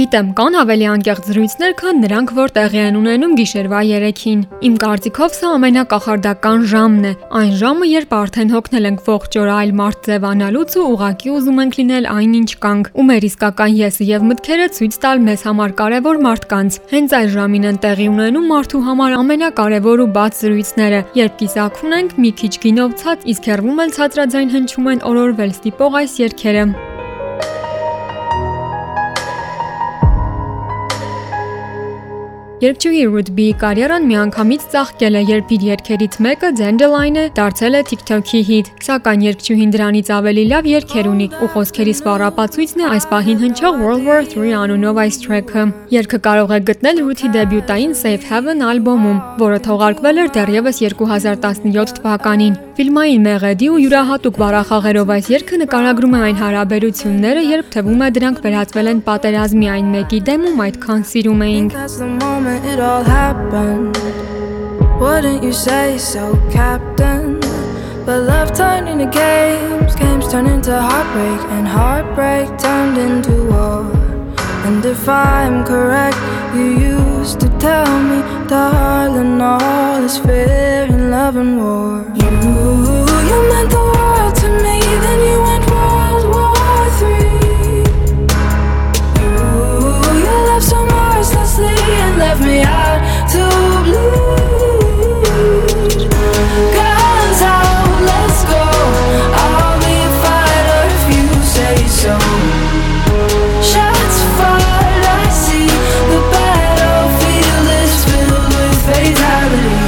Չգիտեմ, կան ավելի անկեղծ զրույցներ, քան նրանք, որ տեղի են ունենում գիշերվա 3-ին։ Իմ կարծիքով սա ամենակախարդական ժամն է, այն ժամը, երբ արդեն հոգնել ենք ողջ օրը այլ մարդ ձևանալուց ու ուղակի ուզում ենք լինել այնինչ կանք, ու մեր իսկական եսը եւ մտքերը ցույց տալ մեզ համար կարևոր մարդկանց։ Հենց այս ժամին են տեղի ունենում մարդու համար ամենակարևոր ու բաց զրույցները, երբ կիսակվում ենք մի քիչ գինով ցած, իսկ հեռվում էլ ցածրաձայն հնչում են օրորվել ստիպող այս երգերը։ Երգչուհի B-ի կարիերան միանգամից ծաղկել է, երբ իր երգերից մեկը Dandelion-ը դարձել է TikTok-ի հիթ, սակայն երգչուհին դրանից ավելի լավ երգեր ունի, ու խոսքերի սպառապացույցն է այս պահին հնչող World War 3 անունով այս track-ը։ Երգը կարող եք գտնել Ruth-ի դեբյուտային Safe Haven ալբոմում, որը թողարկվել էր դեռևս 2017 թվականին։ Ֆիլմային մեղեդի ու յուրահատուկ բառախաղերով այս երգը նկարագրում է այն հարաբերությունները, երբ թվում է դրանք վերածվել են պատերազմի այն մեկի դեմ, ում այդքան սիրում էինք։ Wouldn't you say so, Captain? But love turned into games, games turned into heartbreak, and heartbreak turned into war. And if I'm correct, you used to tell me, darling, all is fair in love and war. You, you meant the world left me out to bleed. Guns out, let's go. I'll be a fighter if you say so. Shots fired, I see the battlefield is filled with fatality.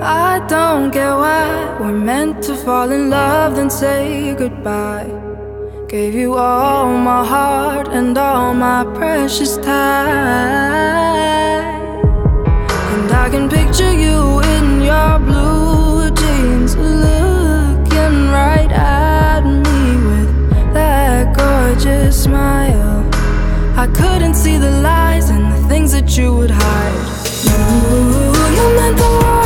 I don't get why we're meant to fall in love, then say goodbye. Gave you all my heart and all my precious time. And I can picture you in your blue jeans, looking right at me with that gorgeous smile. I couldn't see the lies and the things that you would hide. You, you meant the world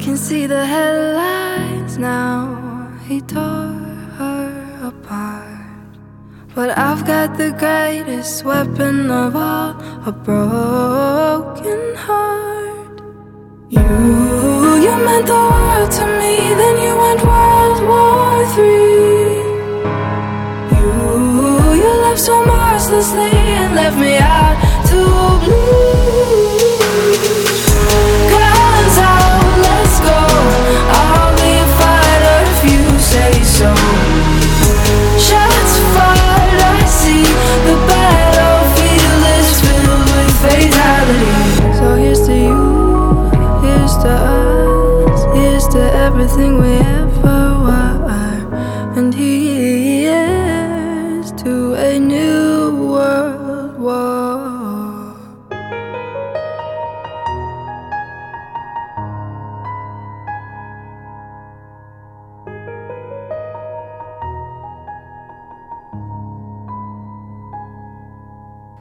can see the headlines now. He tore her apart. But I've got the greatest weapon of all a broken heart. You, you meant the world to me, then you went World War Three. You, you left so mercilessly and left me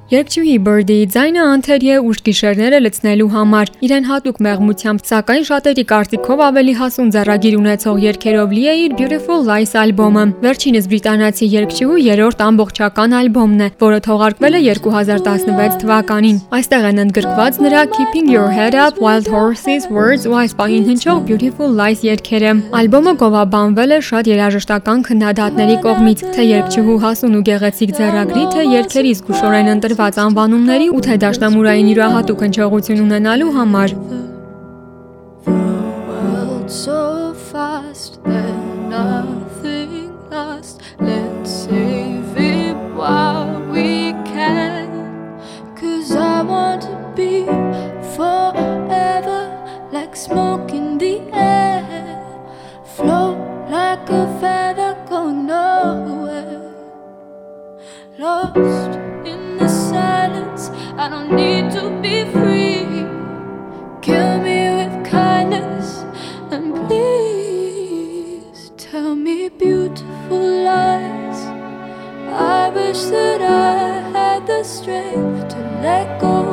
Երկչուհի Birdy-ի ձայնը անթերի է ուշ գիշերները լցնելու համար։ Իրեն հատուկ մեղմությամբ, սակայն շատերի կարծիքով ավելի հասուն ձեռագիր ունեցող երգերով լի է իր Beautiful Lies ալբոմը։ Վերջինս բրիտանացի երգչուհու երրորդ ամբողջական ալբոմն է, որը թողարկվել է 2016 թվականին։ Այստեղ են ընդգրկված նրա Keeping Your Head Up, Wild Horses, Words ու այս պահին հնչող Beautiful Lies երգերը։ Ալբոմը գովաբանվել է շատ երաժշտական քննադատների կողմից, թե երգչուհու հասուն ու գեղեցիկ ձեռագրի, թե երգերի զգուշորեն ընտրված տրված անվանումների ու թե դաշնամուրային յուրահատուկ հնչողություն ունենալու համար։ So fast that nothing lasts. Let's save it while we can. Cause I want to be forever like smoke in the air. Float like a feather, go nowhere. Lost. I don't need to be free. Kill me with kindness and please tell me beautiful lies. I wish that I had the strength to let go,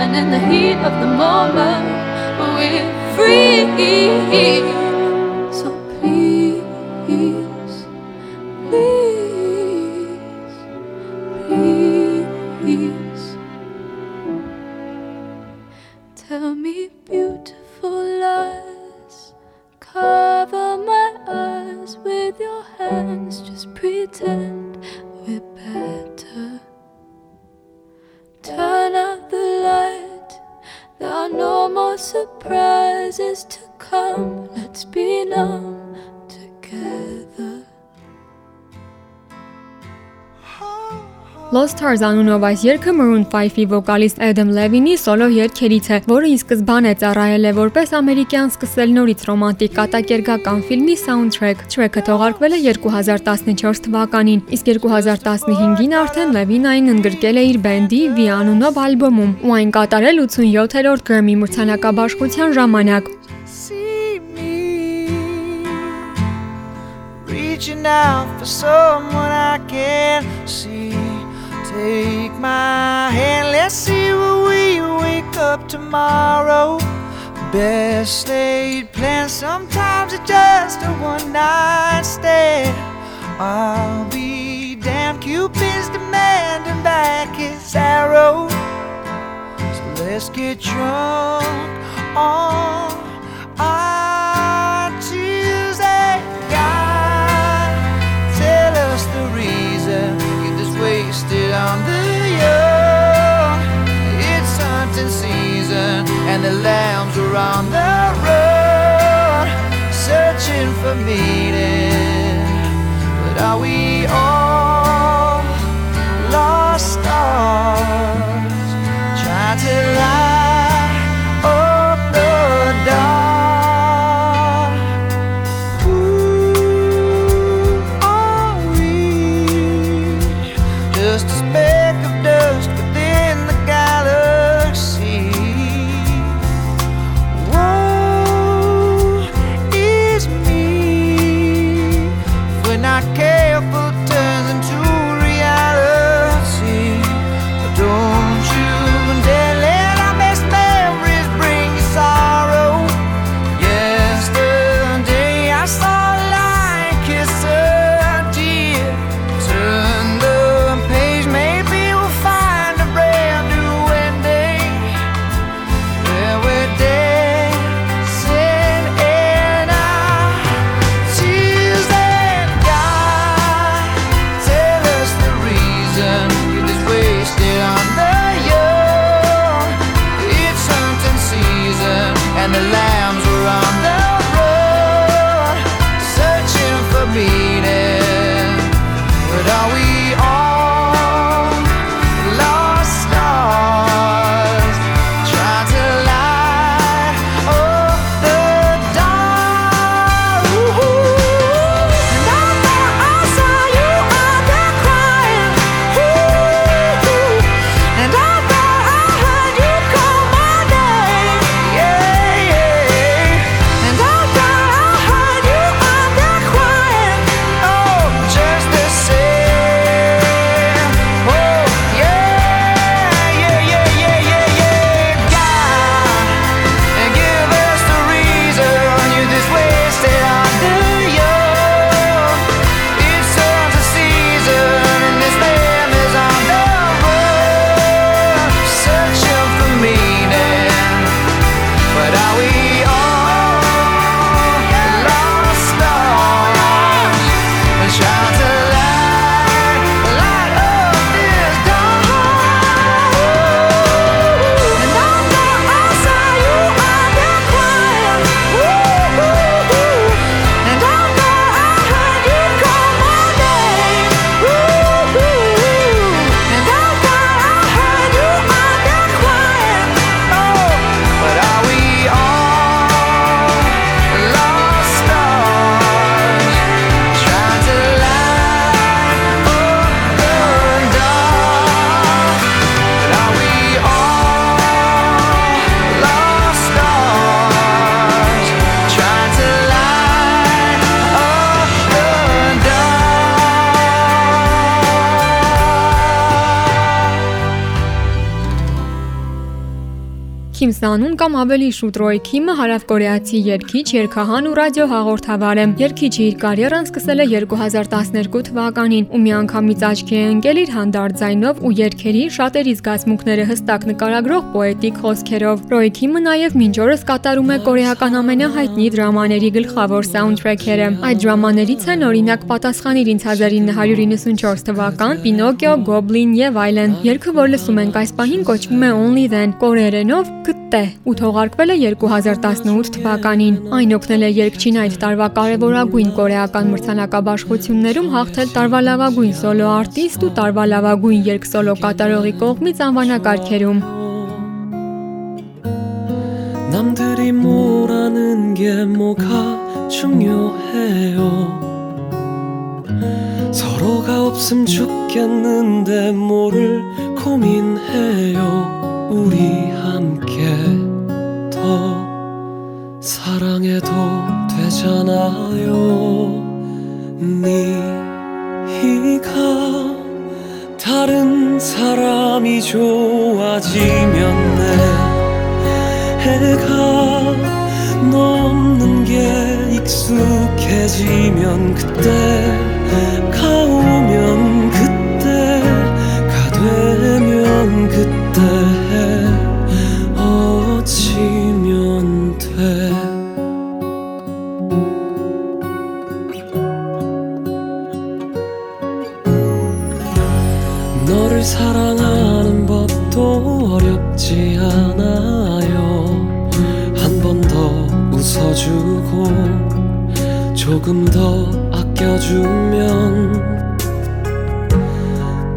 and in the heat of the moment, we're free. Stars անունով այս երգը Maroon 5-ի վոկալիստ Adam Levine-ի սոլո երգերից է, որը ի սկզբանե ծառայել է որպես ամերիկյան սկսել նորից ռոմանտիկ կատակերգական ֆիլմի soundtrack։ Track-ը թողարկվել է 2014 թվականին, իսկ 2015-ին արդեն Levine-ին ընդգրկել է իր բենդի V անունով ալբոմում ու այն կատարել 87-րդ Grammy մրցանակաբաշխության ժամանակ։ Reaching out for someone I can see Take my hand, let's see where we wake up tomorrow. Best laid plans, sometimes it's just a one night stand. I'll be damned, Cupid's demanding back his arrow. So let's get drunk on our lambs are on the run, searching for meaning. But are we all lost stars, Քիմ Սանուն կամ ավելի շուտ Ռոյ Քիմը հարավկորեացի երգիչ, երգահան ու ռադիո հաղորդավար է։ Երգիչը իր կարիերան սկսել է 2012 թվականին ու միանգամից աչքի է ընկել իր հանդարտ ձայնով ու երգերի շատերի զգացմունքները հստակ նկարագրող պոետիկ խոսքերով։ Ռոյ Քիմը նաև մինչ օրս կատարում է կորեական ամենահայտնի դրամաների գլխավոր սաունդթրեքերը։ Այդ դրամաներից են օրինակ Պատասխանիր ինձ 1994 թվական, Պինոկիո, Գոբլին եւ այլն։ Երգը, որ լսում ենք այս պահին, կոչվում է Only Then, կորերենով գտե ու թողարկվել է 2018 թվականին։ Այն օգնել է երգչին այդ տարվա կարևորագույն կորեական մրցանակաբաշխություններում հաղթել տարվա լավագույն սոլո արտիստ ու տարվա լավագույն երգ սոլո կատարողի կողմից անվանակարգերում։ 남들이 뭐라는 게 뭐가 중요해요 서로가 없음 죽겠는데 뭐를 고민해요 우리 함께 더 사랑해도 되잖아요. 네가 다른 사람이 좋아지면 내 해가 넘는 게 익숙해지면 그때 그때 헤어지면 돼. 너를 사랑하는 법도 어렵지 않아요. 한 번 더 웃어주고 조금 더 아껴주면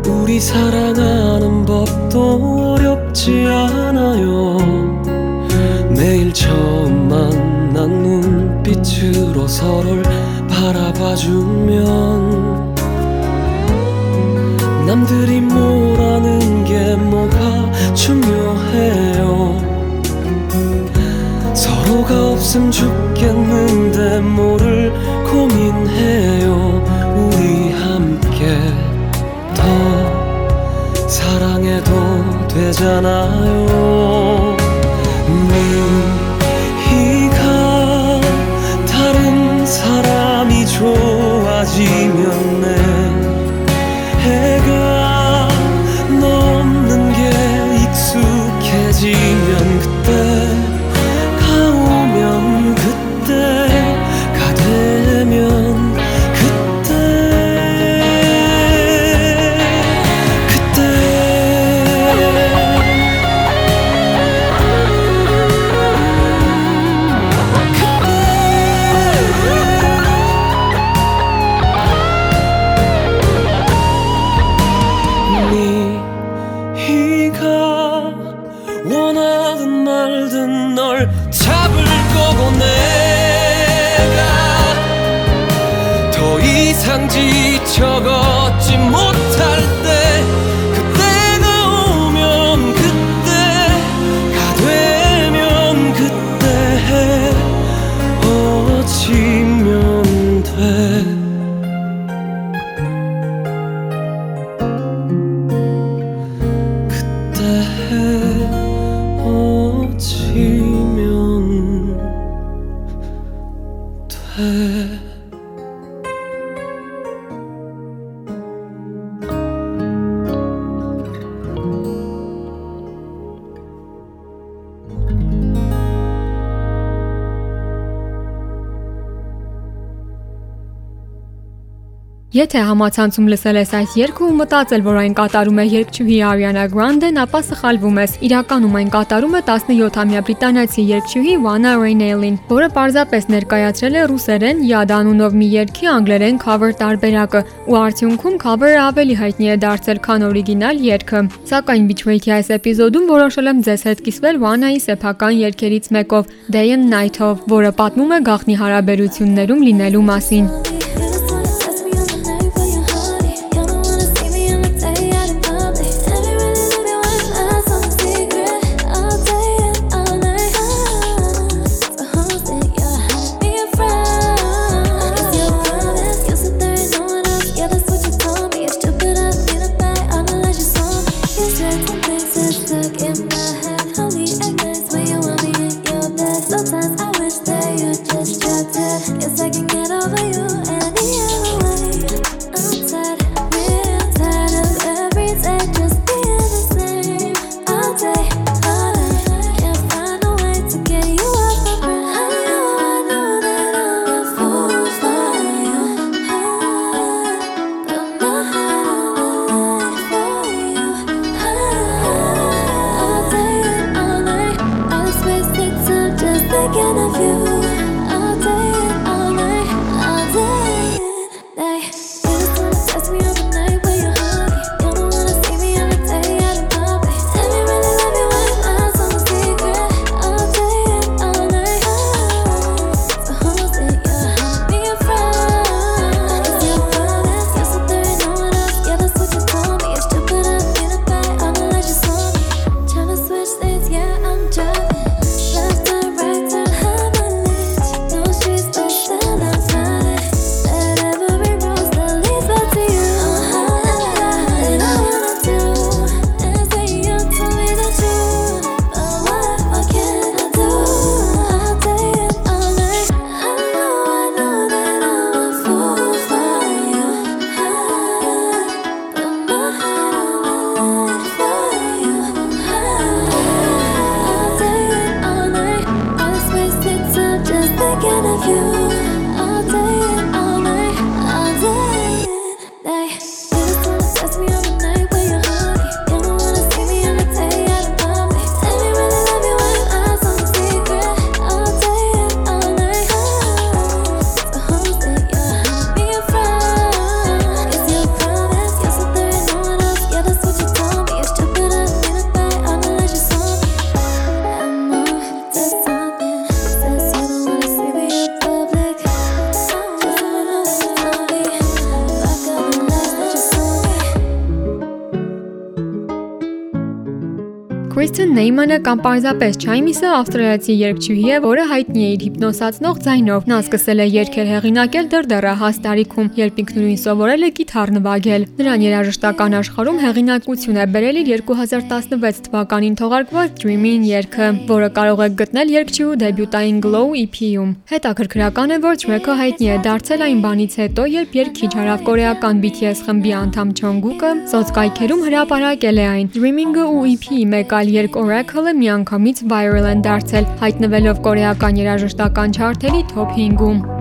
우리 사랑하는 법도 어렵지 않아요. 매일 처음 만난 눈빛으로 서로를 바라봐주면 남들이 뭐라는 게 뭐가 중요해요. 서로가 없음 죽겠는데 뭐를 고민해 जाना Եթե համացանցում լսել ես այս երգը ու մտածել, որ այն կատարում է երգչուհի Ariana Grande-ն, ապա սխալվում ես։ Իրականում այն կատարում է 17-ամյա բրիտանացի երգչուհի Vanna Rainelin, որը պարզապես ներկայացրել է ռուսերեն Yad անունով մի երգի անգլերեն cover տարբերակը, ու արդյունքում cover-ը ավելի հայտնի է դարձել, քան օրիգինալ երգը։ Սակայն Betrayed-ի այս էպիզոդում որոշել եմ ձեզ հետ կիսվել Vanna-ի սեփական երգերից մեկով՝ Day and Night-ով, որը պատմում է գաղտնի հարաբերություններում լինելու մասին։ Stuck in Նեյմանը կամ պարզապես Չայմիսը ավստրալիացի երգչուհի է, որը հայտնի է իր հիպնոսացնող ձայնով։ Նա սկսել է երգեր հեղինակել դեռ դեռահաս տարիքում, երբ ինքնուրույն սովորել է գիտար նվագել։ Նրան երաժշտական աշխարհում հեղինակություն է բերել իր 2016 թվականին թողարկված Dream-in երգը, որը կարող եք գտնել երգչուհու դեբյուտային Glow EP-ում։ Հետաքրքրական է, որ Drake-ը հայտնի է դարձել այն բանից հետո, երբ երգիչ հարավկորեական BTS խմբի անդամ Չոնգուկը սոցկայքերում հրապարակել է այն։ Dreaming-ը ու EP-ի մեկ այլ երկ Oracle-ը միանգամից viral են դարձել, հայտնվելով կորեական երաժշտական չարթերի top 5-ում։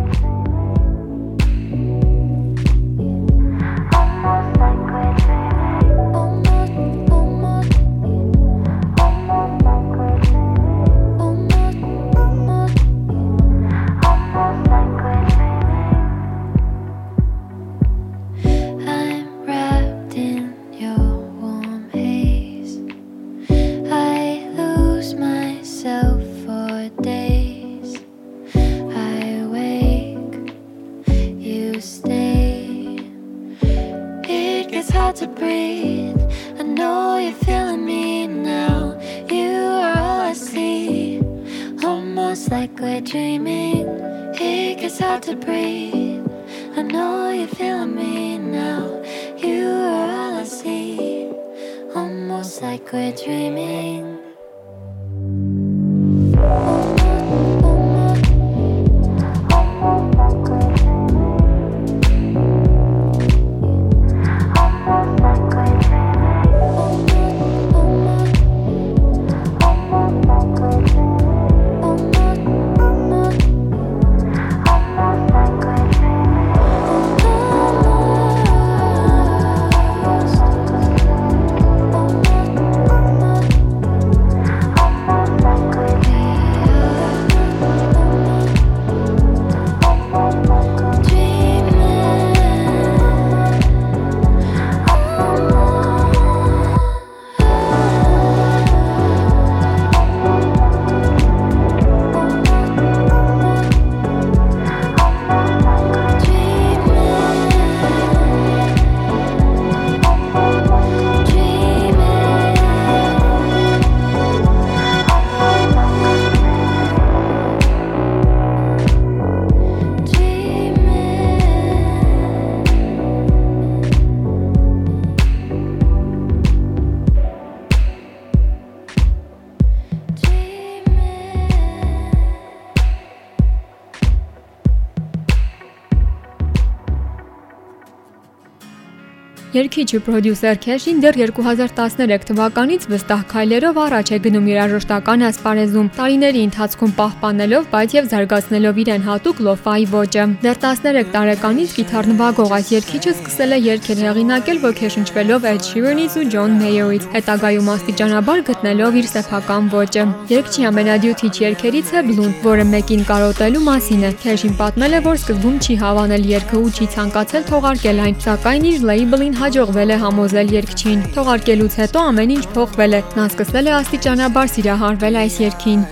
Երգիչ ու պրոդյուսեր Քեշին դեռ 2013 թվականից վստահ քայլերով առաջ է գնում երաժշտական ասպարեզում, տարիների ընթացքում պահպանելով, բայց եւ զարգացնելով իրեն հատուկ լոֆայի ոճը։ Դեռ 13 տարեկանից գիտար նվագող այս երգիչը սկսել է երգեր հեղինակել ոգեշնչվելով Ed Sheeran-ից ու John Mayer-ից, հետագայում աստիճանաբար գտնելով իր սեփական ոճը։ Երգչի ամենադյութիչ երգերից է Bloom, որը մեկին կարոտելու մասին է։ Քեշին պատմել է, որ սկզբում չի հավանել երգը ու չի ցանկացել թողարկել այն, սակայն իր լեյբլին հաջողվել է համոզել երգչին։ Թողարկելուց հետո ամեն ինչ փոխվել է։ Նա սկսել է աստիճանաբար սիրահարվել այս երգին։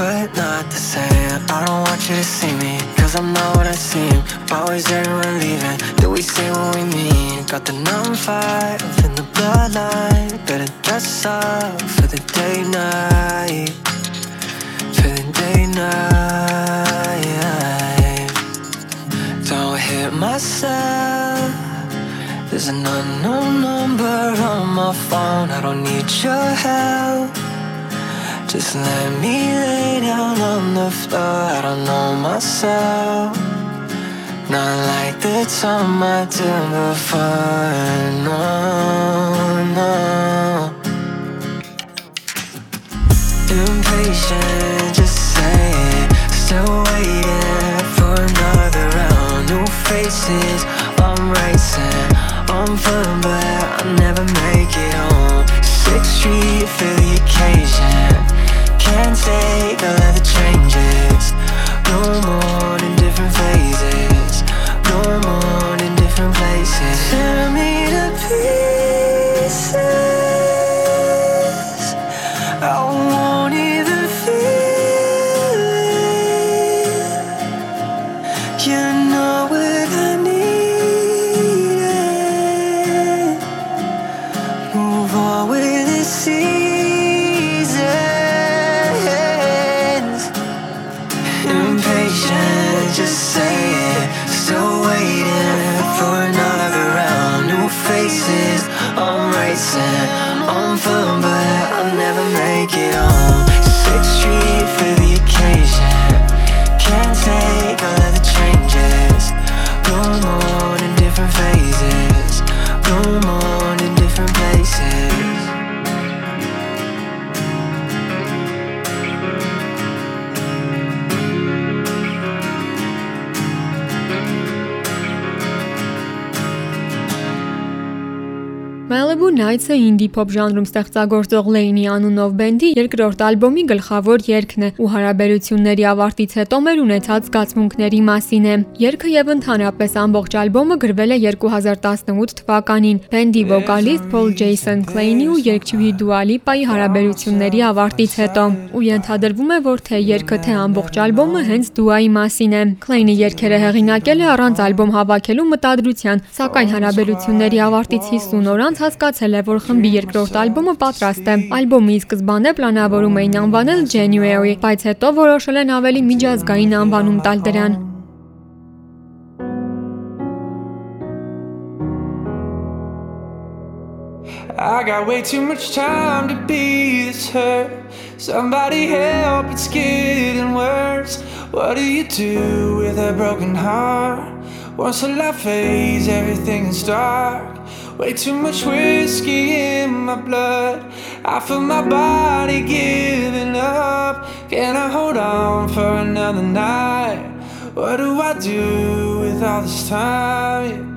But not the same. I don't want you to see me, cause I'm not what I seem. Always everyone leaving. Do we say what we mean? Got the number five in the bloodline. Better dress up for the day night. For the day night. Myself. There's an unknown number on my phone. I don't need your help. Just let me lay down on the floor. I don't know myself. Not like the time I did before. No, no. Impatient faces. I'm racing, I'm fun, but I never make it home. Sixth Street for the occasion. Can't take all of the changes. No more in different phases. No more in different places. Tear me to pieces. Malibu Nights-ը ինդի փոփ ժանրում ստեղծագործող Lane-ի անունով բենդի երկրորդ ալբոմի գլխավոր երգն է ու հարաբերությունների ավարտից հետո մեր ունեցած զգացմունքների մասին է։ Երգը եւ ընդհանրապես ամբողջ ալբոմը գրվել է 2018 թվականին բենդի վոկալիստ Paul Jason Klein-ի ու երգչուհի Dua Lipa-ի հարաբերությունների ավարտից հետո։ Ու ենթադրվում է, որ թե երգը թե ամբողջ ալբոմը հենց Dua-ի մասին է։ Klein-ը երգերը հեղինակել է առանց ալբոմ հավաքելու մտադրության, սակայն հարաբերությունների ավարտից 50 օր անց հասկացել է, որ խմբի երկրորդ ալբոմը պատրաստ է։ Ալբոմի սկզբանե պլանավորում էին անվանել January, բայց հետո որոշել են ավելի միջազգային անվանում տալ դրան։ I got way too much time to be this hurt. Somebody help, it's getting worse. What do you do with a broken heart? Once the light fades, everything is dark. Way too much whiskey in my blood. I feel my body giving up. Can I hold on for another night? What do I do with all this time?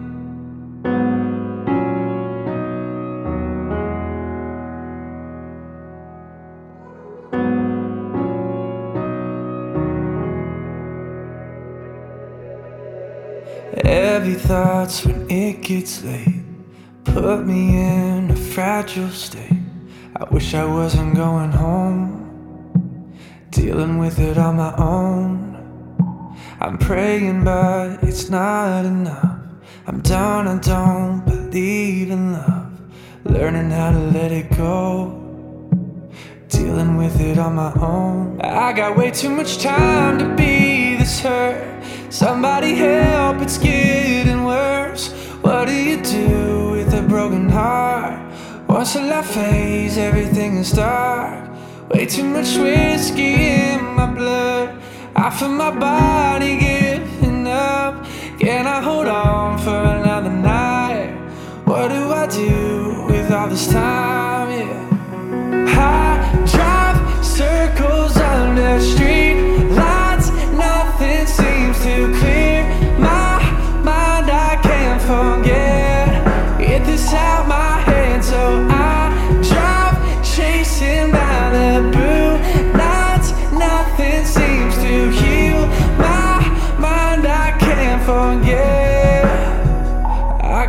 Heavy thoughts when it gets late put me in a fragile state. I wish I wasn't going home, dealing with it on my own. I'm praying, but it's not enough. I'm down, I don't believe in love. Learning how to let it go, dealing with it on my own. I got way too much time to be this hurt. Somebody help, it's getting worse. What do you do heart? Once the light fades, everything is dark. Way too much whiskey in my blood. I feel my body giving up. Can I hold on for another night? What do I do with all this time? Yeah. I drive circles under street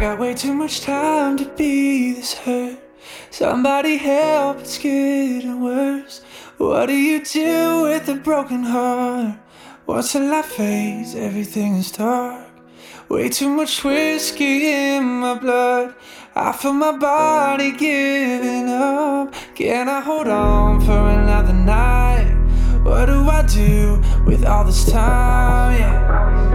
got way too much time to be this hurt. Somebody help, it's getting worse. What do you do with a broken heart? Once the light fades, everything is dark. Way too much whiskey in my blood. I feel my body giving up. Can I hold on for another night? What do I do with all this time? Yeah.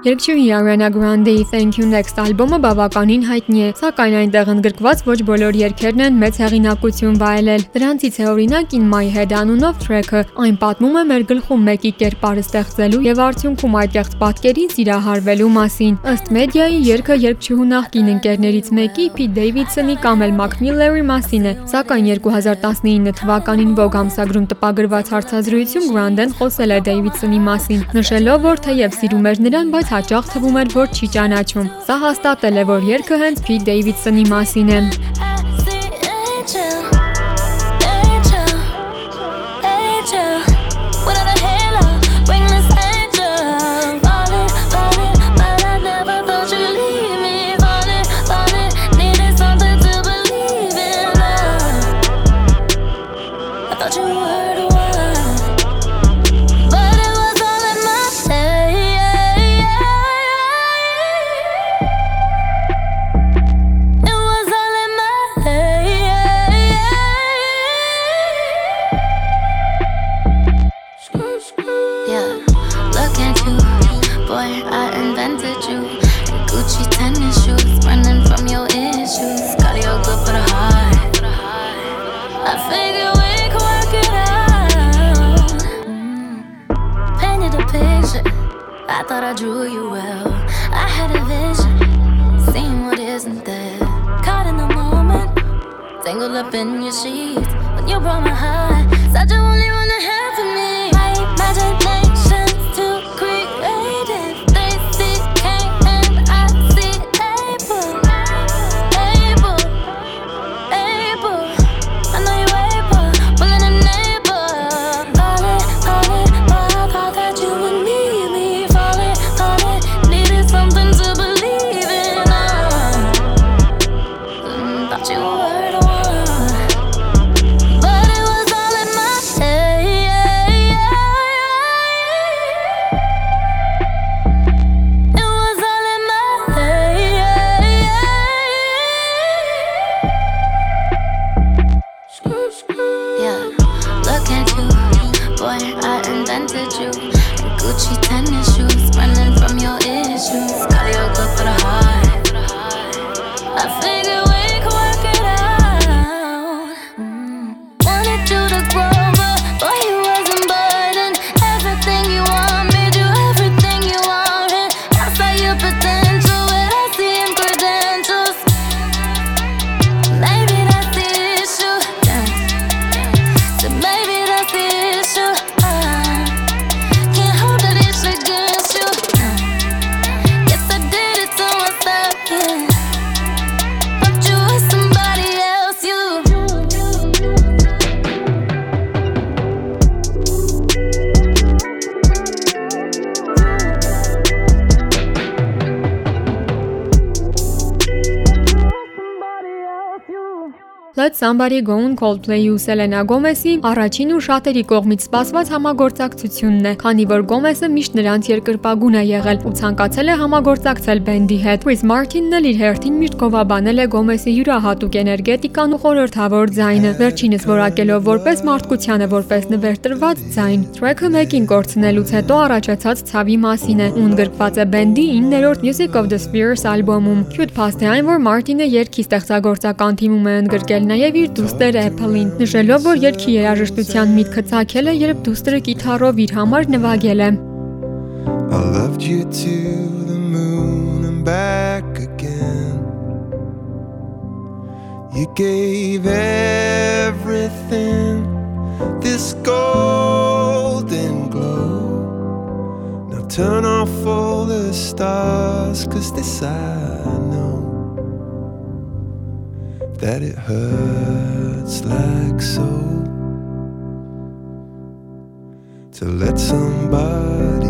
Երգչուհի Ariana Grande-ի Thank You Next ալբոմը բավականին հայտնի է, սակայն այնտեղ ընդգրկված ոչ բոլոր երգերն են մեծ հեղինակություն վայելել։ Դրանցից է օրինակ In My Head անունով թրեքը։ Այն պատմում է մեր գլխում մեկի կերպարը ստեղծելու եւ արդյունքում այդտեղծ պատկերին սիրահարվելու մասին։ Ըստ մեդիայի երգը երգչուհու նախկին ընկերներից մեկի Pete Davidson-ի կամ էլ Mac Miller-ի մասին է, սակայն 2019 թվականին Vogue ամսագրում տպագրված հարցազրույցում Grande-ն խոսել է Davidson-ի մասին, նշելով, որ թեև սիրում էր նրան, բայց հաճախ թվում էր, որ չի ճանաչում։ Սա հաստատել է, որ երգը հենց Pete Davidson-ի մասին է։ Somebody Go-ն Coldplay-ի ու Selena Gomez-ի առաջին ու շատերի կողմից սպասված համագործակցությունն է, քանի որ Gomez-ը միշտ նրանց երկրպագուն է եղել ու ցանկացել է համագործակցել բենդի հետ։ Chris Martin-ն էլ իր հերթին միշտ գովաբանել է Gomez-ի յուրահատուկ էներգետիկան ու խորհրդավոր ձայնը, վերջինս որակելով որպես մարդկությանը որպես նվեր տրված ձայն։ Track-ը մեկին կորցնելուց հետո առաջացած ցավի մասին է, ու ընդգրկված է բենդի 9-րդ Music of the Spheres ալբոմում։ Cute է այն, որ Martin-ը երգի ստեղծագործական թիմում է ընդգրկել նաև իր դուստր Apple-ին, նշելով, որ երգի երաժշտության միտքը ցակել է, երբ դուստրը գիտարով իր համար նվագել է։ I loved you to the moon and back again. You gave everything this golden glow. Now turn off all the stars, cause this I know. That it hurts like so. To let somebody